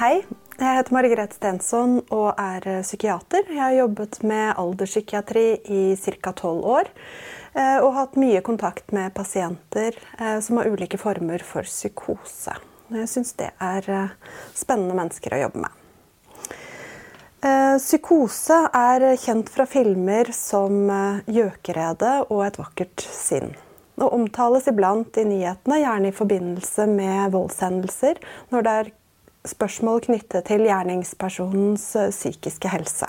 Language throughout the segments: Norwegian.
Hei, jeg heter Margrethe Stensson og er eh, psykiater. Jeg har jobbet med alderspsykiatri i ca. tolv år. eh, Og hatt mye kontakt med pasienter eh, som har ulike former for psykose. Jeg syns det er spennende mennesker å jobbe med. Psykose er kjent fra filmer som 'Gjøkeredet' og 'Et vakkert sinn'. Og omtales iblant i nyhetene, gjerne i forbindelse med voldshendelser, når det er spørsmål knyttet til gjerningspersonens eh, psykiske helse.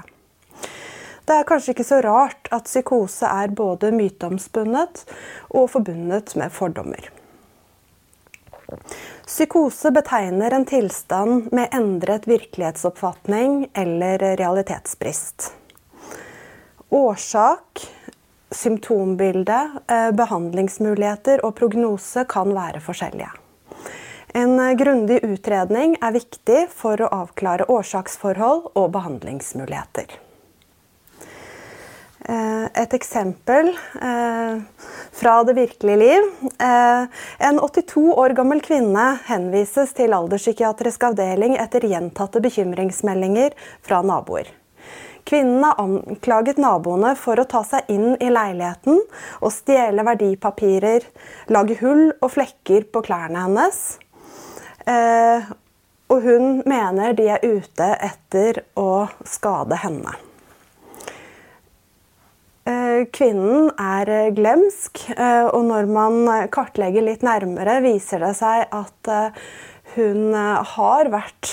Det er kanskje ikke så rart at psykose er både myteomspunnet og forbundet med fordommer. Psykose betegner en tilstand med endret virkelighetsoppfatning eller realitetsbrist. Årsak, symptombilde, eh, behandlingsmuligheter og prognose kan være forskjellige. En eh, grundig utredning er viktig for å avklare årsaksforhold og behandlingsmuligheter. Eh, et eksempel eh, fra det virkelige liv. En 82 år gammel kvinne henvises til alderspsykiatrisk avdeling etter gjentatte bekymringsmeldinger fra naboer. Kvinnen har anklaget naboene for å ta seg inn i leiligheten og stjele verdipapirer, lage hull og flekker på klærne hennes og hun mener de er ute etter å skade henne. Eh, kvinnen er glemsk, eh, og når man kartlegger litt nærmere, viser det seg at eh, hun har vært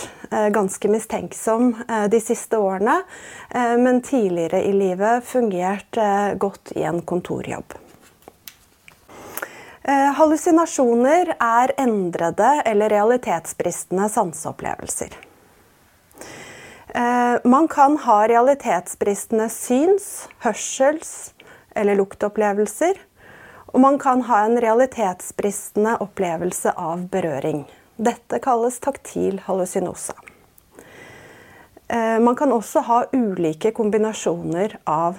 ganske mistenksom de siste årene, men tidligere i livet fungert godt i en kontorjobb. Eh, hallusinasjoner er endrede eller realitetsbristende sanseopplevelser. Eh, man kan ha realitetsbristende syns-, hørsels- eller luktopplevelser. Og man kan ha en realitetsbristende opplevelse av berøring. Dette kalles taktil hallusinose. Eh, man kan også ha ulike kombinasjoner av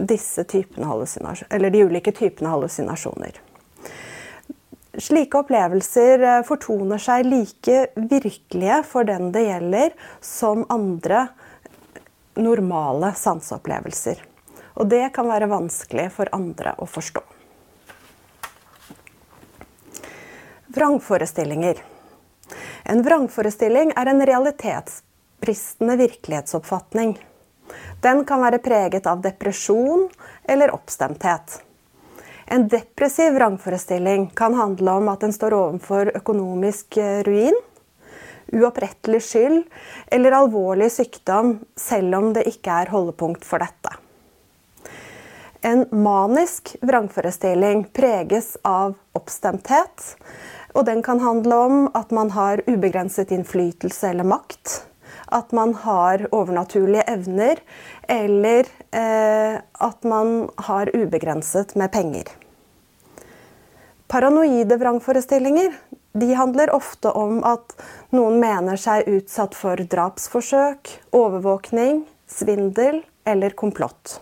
disse typene de ulike typene hallusinasjoner. Slike opplevelser eh, fortoner seg like virkelige for den det gjelder, som andre normale sanseopplevelser. Og det kan være vanskelig for andre å forstå. Vrangforestillinger. En vrangforestilling er en realitetsbristende virkelighetsoppfatning. Den kan være preget av depresjon eller oppstemthet. En depressiv vrangforestilling kan handle om at en står overfor økonomisk eh, ruin, uopprettelig skyld eller alvorlig sykdom, selv om det ikke er holdepunkt for dette. En manisk vrangforestilling preges av oppstemthet. Og den kan handle om at man har ubegrenset innflytelse eller makt. At man har overnaturlige evner, eller eh, at man har ubegrenset med penger. Paranoide vrangforestillinger de handler ofte om at noen mener seg utsatt for drapsforsøk, overvåkning, svindel eller komplott.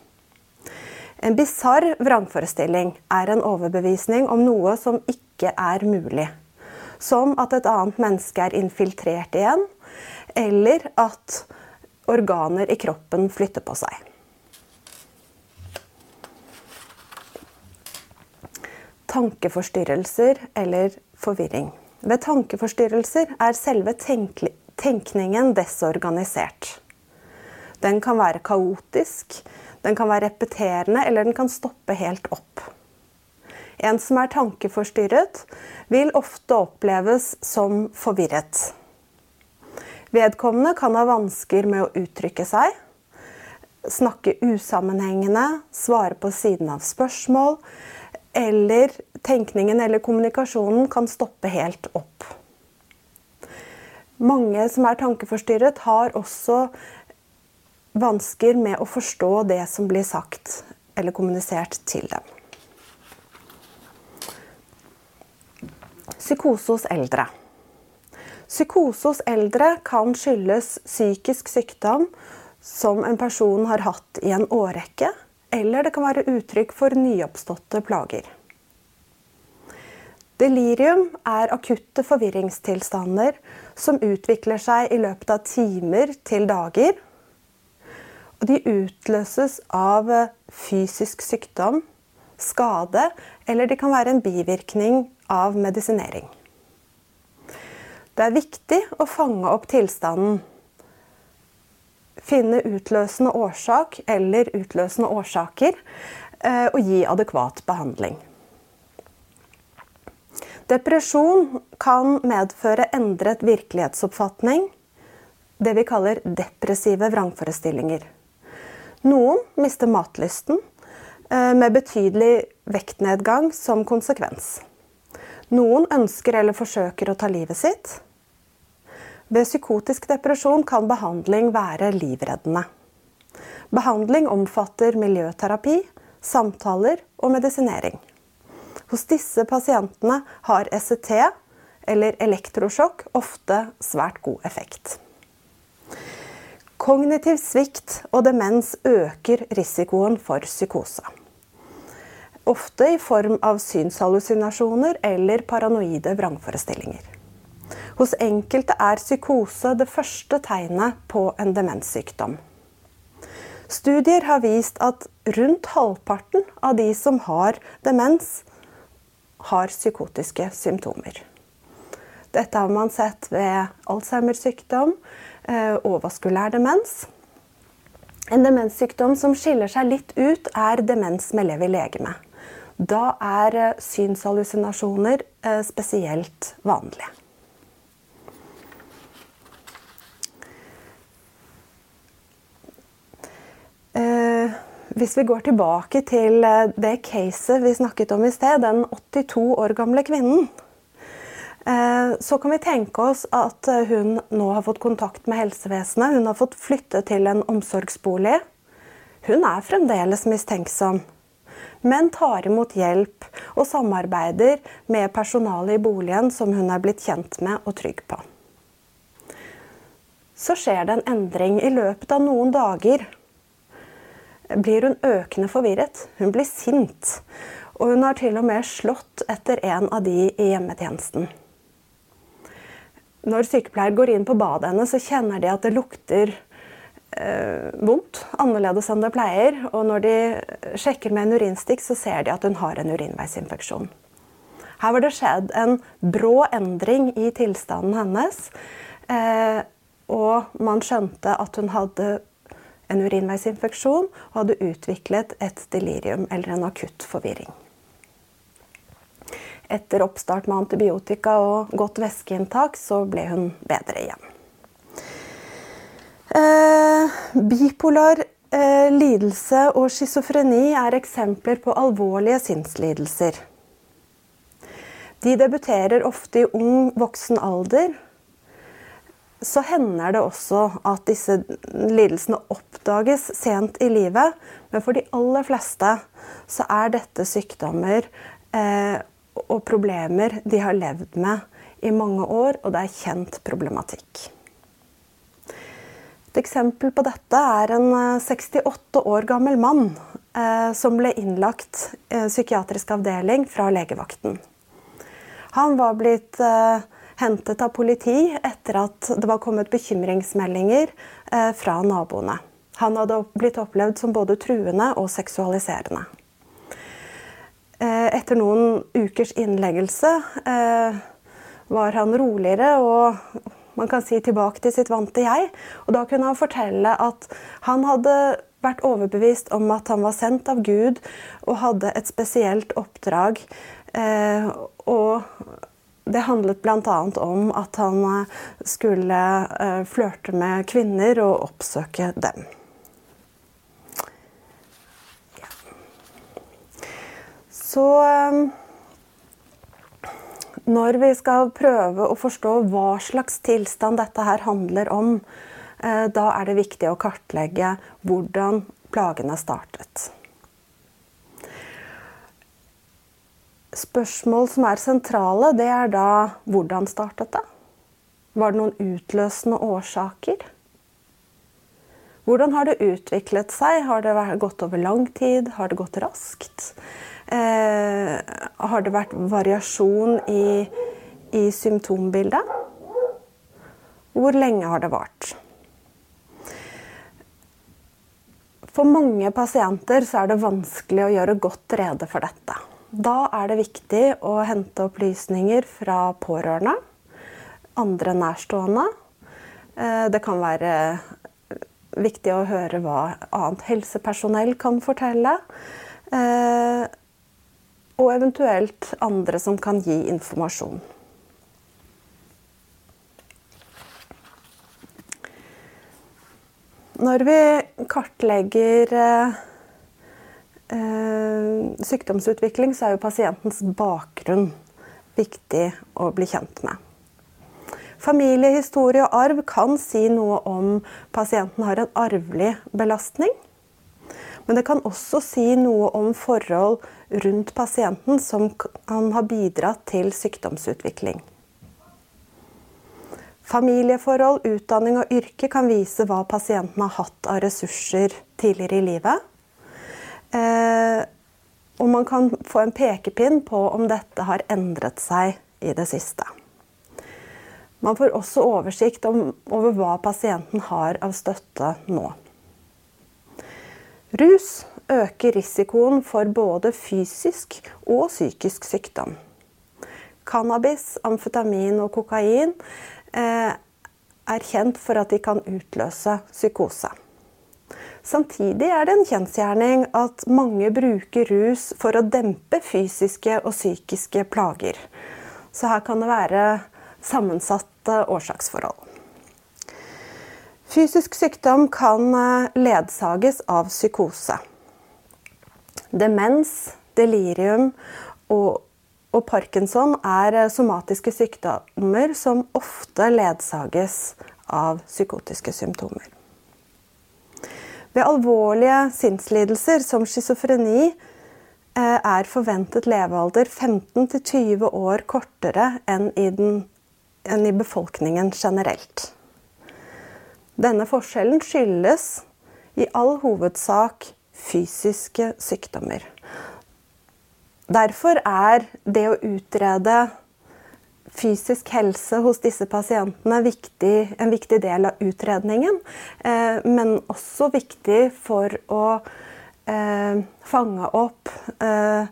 En bisarr vrangforestilling er en overbevisning om noe som ikke er mulig. Som at et annet menneske er infiltrert igjen, eller at organer i kroppen flytter på seg. tankeforstyrrelser eller forvirring. Ved tankeforstyrrelser er selve tenkningen desorganisert. Den kan være kaotisk, den kan være repeterende, eller den kan stoppe helt opp. En som er tankeforstyrret, vil ofte oppleves som forvirret. Vedkommende kan ha vansker med å uttrykke seg, snakke usammenhengende, svare på siden av spørsmål, eller tenkningen eller kommunikasjonen kan stoppe helt opp. Mange som er tankeforstyrret, har også vansker med å forstå det som blir sagt eller kommunisert til dem. Psykose hos eldre. Psykose hos eldre kan skyldes psykisk sykdom som en person har hatt i en årrekke, eller det kan være uttrykk for nyoppståtte plager. Delirium er akutte forvirringstilstander som utvikler seg i løpet av timer til dager. Og de utløses av fysisk sykdom, skade, eller de kan være en bivirkning av medisinering. Det er viktig å fange opp tilstanden. Finne utløsende årsak eller utløsende årsaker eh, og gi adekvat behandling. Depresjon kan medføre endret virkelighetsoppfatning, det vi kaller depressive vrangforestillinger. Noen mister matlysten, eh, med betydelig vektnedgang som konsekvens. Noen ønsker eller forsøker å ta livet sitt. Ved psykotisk depresjon kan behandling være livreddende. Behandling omfatter miljøterapi, samtaler og medisinering. Hos disse pasientene har ECT, eller elektrosjokk, ofte svært god effekt. Kognitiv svikt og demens øker risikoen for psykose. Ofte i form av synshallusinasjoner eller paranoide vrangforestillinger. Hos enkelte er psykose det første tegnet på en demenssykdom. Studier har vist at rundt halvparten av de som har demens, har psykotiske symptomer. Dette har man sett ved Alzheimer-sykdom eh, og vaskulær demens. En demenssykdom som skiller seg litt ut, er demens med lev i legeme. Da er eh, synshallusinasjoner eh, spesielt vanlige. Hvis vi går tilbake til eh, det caset vi snakket om i sted, den 82 år gamle kvinnen, eh, så kan vi tenke oss at eh, hun nå har fått kontakt med helsevesenet. Hun har fått flytte til en omsorgsbolig. Hun er fremdeles mistenksom, men tar imot hjelp og samarbeider med personalet i boligen som hun er blitt kjent med og trygg på. Så skjer det en endring i løpet av noen dager blir hun økende forvirret. Hun blir sint. Og hun har til og med slått etter en av de i hjemmetjenesten. Når sykepleier går inn på badet hennes, så kjenner de at det lukter eh, vondt. Annerledes enn det pleier. Og når de sjekker med en urinstikk, så ser de at hun har en urinveisinfeksjon. Her var det skjedd en brå endring i tilstanden hennes. Eh, og man skjønte at hun hadde en urinveisinfeksjon og hadde utviklet et delirium eller en akutt forvirring. Etter oppstart med antibiotika og godt væskeinntak så ble hun bedre igjen. Eh, bipolar eh, lidelse og schizofreni er eksempler på alvorlige sinnslidelser. De debuterer ofte i ung voksen alder så hender det også at disse lidelsene oppdages sent i livet. Men for de aller fleste så er dette sykdommer eh, og problemer de har levd med i mange år, og det er kjent problematikk. Et eksempel på dette er en 68 eh, år gammel mann eh, som ble innlagt i psykiatrisk avdeling fra legevakten. Han var blitt eh, hentet av politi etter at det var kommet bekymringsmeldinger eh, fra naboene. Han hadde blitt opplevd som både truende og seksualiserende. Eh, etter noen ukers innleggelse eh, var han roligere og man kan si tilbake til sitt vante jeg. Og da kunne han fortelle at han hadde vært overbevist om at han var sendt av Gud og hadde et spesielt oppdrag. og det handlet bl.a. om at han eh, skulle uh, flørte med kvinner og oppsøke dem. Så um, når vi skal prøve å forstå hva slags tilstand dette her handler om, da er det viktig å kartlegge hvordan plagene startet. Spørsmål som er sentrale, det er da hvordan startet det? Var det noen utløsende årsaker? Hvordan har det utviklet seg? Har det gått over lang tid? Har det gått raskt? Eh, har det vært variasjon i, i symptombildet? Hvor lenge har det vart? For mange pasienter er det vanskelig å gjøre godt rede for dette. Da er det viktig å hente opplysninger fra pårørende, andre nærstående. Eh, det kan være viktig å høre hva annet helsepersonell kan fortelle. Eh, og eventuelt andre som kan gi informasjon. Når vi kartlegger eh, eh, sykdomsutvikling, så er jo pasientens bakgrunn viktig å bli kjent med. Familie, historie og arv kan si noe om pasienten har en arvelig belastning. Men det kan også si noe om forhold rundt pasienten som kan ha bidratt til sykdomsutvikling. Familieforhold, utdanning og yrke kan vise hva pasienten har hatt av ressurser tidligere i livet. Eh, og man kan få en pekepinn på om dette har endret seg i det siste. Man får også oversikt om, over hva pasienten har av støtte nå. Rus øker risikoen for både fysisk og psykisk sykdom. Cannabis, amfetamin og kokain Eh, er kjent for at de kan utløse psykose. Samtidig er det en kjensgjerning at mange bruker rus for å dempe fysiske og psykiske plager. Så her kan det være sammensatte årsaksforhold. Fysisk sykdom kan eh, ledsages av psykose. Demens, delirium og og parkinson er eh, somatiske sykdommer som ofte ledsages av psykotiske symptomer. Ved alvorlige sinnslidelser som schizofreni eh, er forventet levealder 15-20 år kortere enn i, den, enn i befolkningen generelt. Denne forskjellen skyldes i all hovedsak fysiske sykdommer. Derfor er det å utrede fysisk helse hos disse pasientene viktig, en viktig del av utredningen. Eh, men også viktig for å eh, fange opp eh,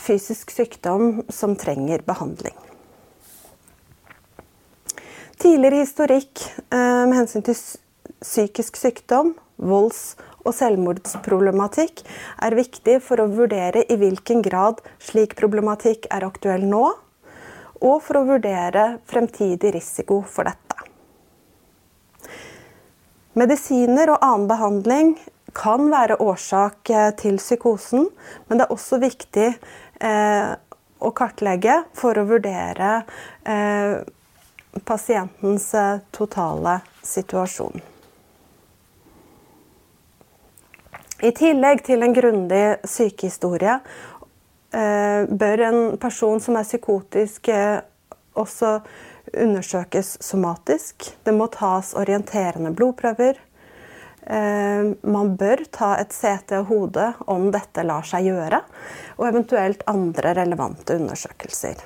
fysisk sykdom som trenger behandling. Tidligere historikk med hensyn til psykisk sykdom, volds- og selvmordsproblematikk er viktig for å vurdere i hvilken grad slik problematikk er aktuell nå, og for å vurdere fremtidig risiko for dette. Medisiner og annen behandling kan være årsak eh, til psykosen, men det er også viktig eh, å kartlegge for å vurdere eh, pasientens eh, totale situasjon. I tillegg til en grundig sykehistorie eh, bør en person som er psykotisk, eh, også undersøkes somatisk. Det må tas orienterende blodprøver. Eh, man bør ta et CT av hodet om dette lar seg gjøre, og eventuelt andre relevante undersøkelser.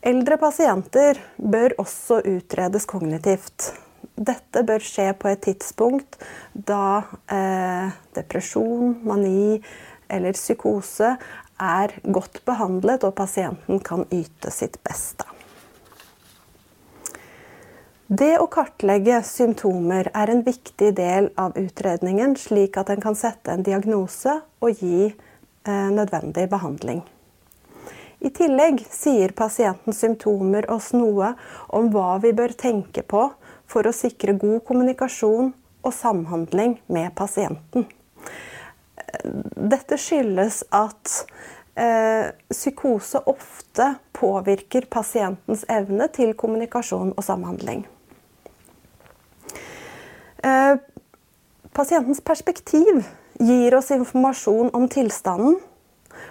Eldre pasienter bør også utredes kognitivt. Dette bør skje på et tidspunkt da eh, depresjon, mani eller psykose er godt behandlet og pasienten kan yte sitt beste. Det å kartlegge symptomer er en viktig del av utredningen, slik at en kan sette en diagnose og gi eh, nødvendig behandling. I tillegg sier pasientens symptomer oss noe om hva vi bør tenke på for å sikre god kommunikasjon og samhandling med pasienten. Dette skyldes at eh, psykose ofte påvirker pasientens evne til kommunikasjon og samhandling. Eh, pasientens perspektiv gir oss informasjon om tilstanden.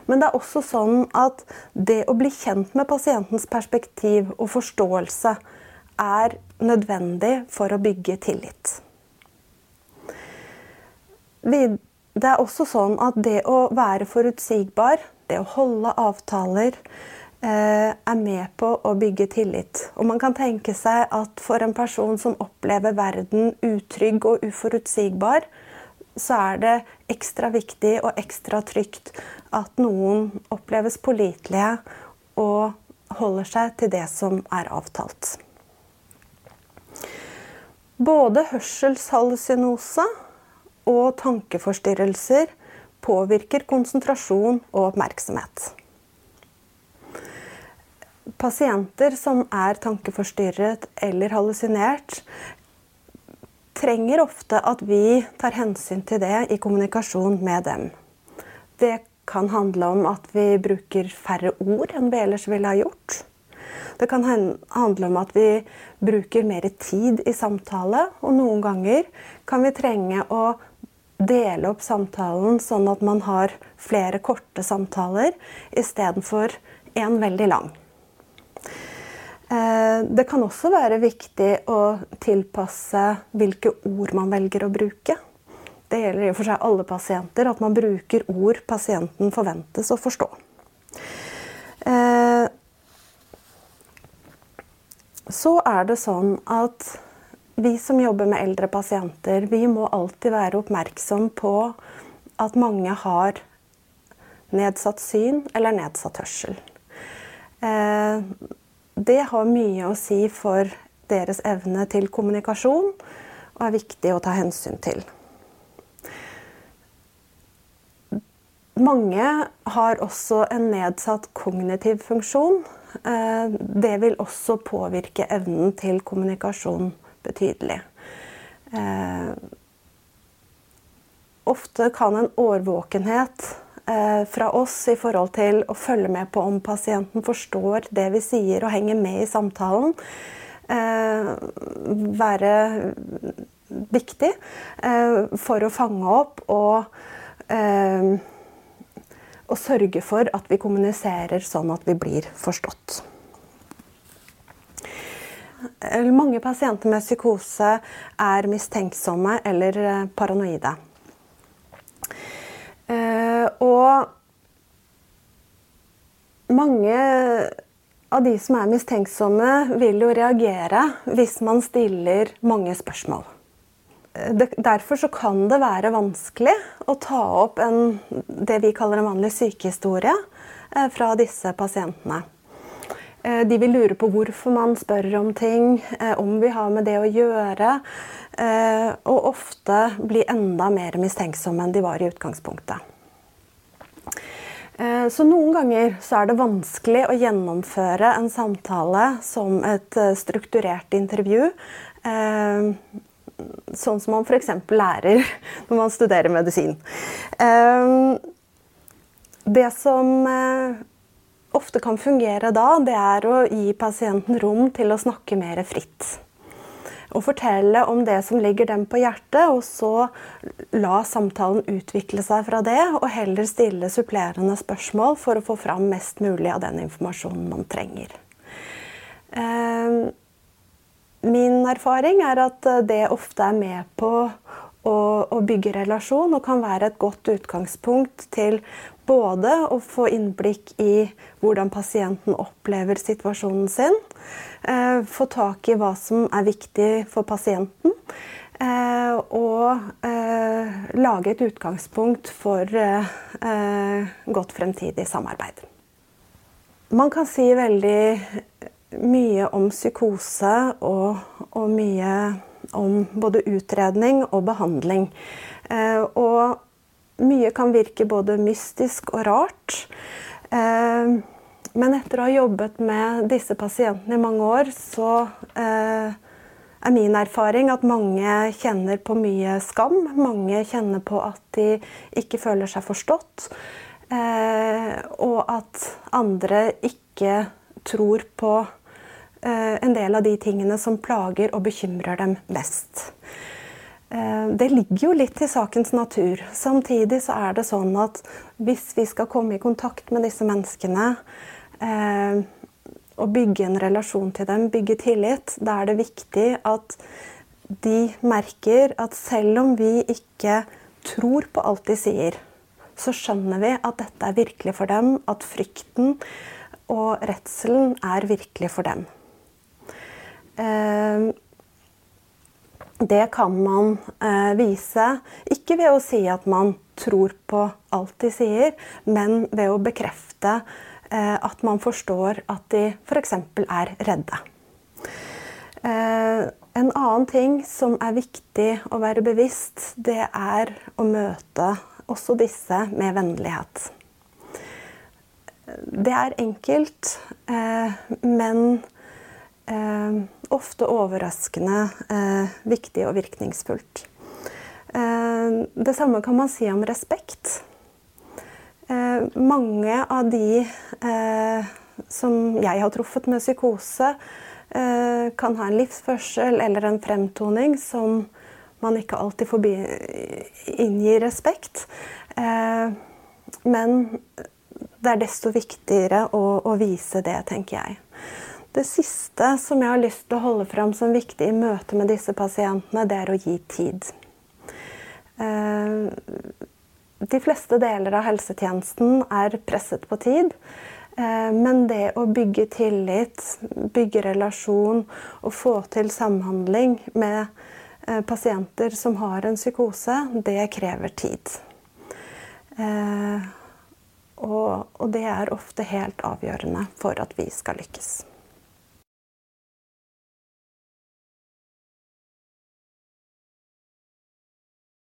Men det er også sånn at det å bli kjent med pasientens perspektiv og forståelse er nødvendig for å bygge tillit. Det er også sånn at det å være forutsigbar, det å holde avtaler, eh, er med på å bygge tillit. Og man kan tenke seg at for en person som opplever verden utrygg og uforutsigbar, så er det ekstra viktig og ekstra trygt at noen oppleves pålitelige og holder seg til det som er avtalt. Både hørselshallusinose og tankeforstyrrelser påvirker konsentrasjon og oppmerksomhet. Pasienter som er tankeforstyrret eller hallusinert, trenger ofte at vi tar hensyn til det i kommunikasjon med dem. Det kan handle om at vi bruker færre ord enn vi ellers ville ha gjort. Det kan handle om at vi bruker mer tid i samtale, og noen ganger kan vi trenge å dele opp samtalen sånn at man har flere korte samtaler istedenfor en veldig lang. Eh, det kan også være viktig å tilpasse hvilke ord man velger å bruke. Det gjelder i og for seg alle pasienter, at man bruker ord pasienten forventes å forstå. Eh, så er det sånn at vi som jobber med eldre pasienter, vi må alltid være oppmerksom på at mange har nedsatt syn eller nedsatt hørsel. Eh, det har mye å si for deres evne til kommunikasjon og er viktig å ta hensyn til. Mange har også en nedsatt kognitiv funksjon. Eh, det vil også påvirke evnen til kommunikasjon betydelig. Eh, ofte kan en årvåkenhet eh, fra oss i forhold til å følge med på om pasienten forstår det vi sier og henger med i samtalen, eh, være viktig eh, for å fange opp og, eh, og sørge for at vi kommuniserer sånn at vi blir forstått mange pasienter med psykose er mistenksomme eller eh, paranoide. Eh, og mange av de som er mistenksomme, vil jo reagere hvis man stiller mange spørsmål. Eh, derfor kan det være vanskelig å ta opp en, det vi kaller en vanlig sykehistorie fra disse pasientene. Eh, de vil lure på hvorfor man spør om ting, eh, om vi har med det å gjøre. Eh, og ofte bli enda mer mistenksomme enn de var i utgangspunktet. Så noen ganger så er det vanskelig å gjennomføre en samtale som et strukturert intervju. Sånn som man f.eks. lærer når man studerer medisin. Det som ofte kan fungere da, det er å gi pasienten rom til å snakke mer fritt. Og fortelle om det som ligger dem på hjertet, og så la samtalen utvikle seg fra det, og heller stille supplerende spørsmål for å få fram mest mulig av den informasjonen man trenger. Ehm, min erfaring er at det ofte er med på å, bygge relasjon og kan være et godt utgangspunkt til både å få innblikk i hvordan pasienten opplever situasjonen sin, eh, få tak i hva som er viktig for pasienten, eh, og eh, lage et utgangspunkt for godt fremtidig samarbeid. Man kan si veldig mye om psykose og, og mye om både utredning og behandling. Og mye kan virke både mystisk og rart. Eh, men etter å ha jobbet med disse pasientene i mange år, så eh, er min erfaring at mange kjenner på mye skam. Mange kjenner på at de ikke føler seg forstått. Eh, og at andre ikke tror på en del av de tingene som plager og bekymrer dem mest. Eh, det ligger jo litt i sakens natur. Samtidig så er det sånn at hvis vi skal komme i kontakt med disse menneskene eh, og bygge en relasjon til dem, bygge tillit, da er det viktig at de merker at selv om vi ikke tror på alt de sier, så skjønner vi at dette er virkelig for dem, at frykten og redselen er virkelig for dem. Eh, det kan man eh, vise ikke ved å si at man tror på alt de sier, men ved å bekrefte eh, at man forstår at de f.eks. er redde. En annen ting som er viktig å være bevisst, det er å møte også disse med vennlighet. Det er enkelt, men eh, ofte overraskende eh, viktig og virkningsfullt. Eh, det samme kan man si om respekt. Eh, mange av de eh, som jeg har truffet med psykose, eh, kan ha en livsførsel eller en fremtoning som man ikke alltid forbi inngir respekt. men det er desto viktigere å, å vise det, tenker jeg. Det siste som jeg har lyst til å holde fram som viktig i møte med disse pasientene, det er å gi tid. Eh, de fleste deler av helsetjenesten er presset på tid. Eh, men det å bygge tillit, bygge relasjon og få til samhandling med eh, pasienter som har en psykose, det krever tid. Og, det er ofte helt avgjørende for at vi skal lykkes.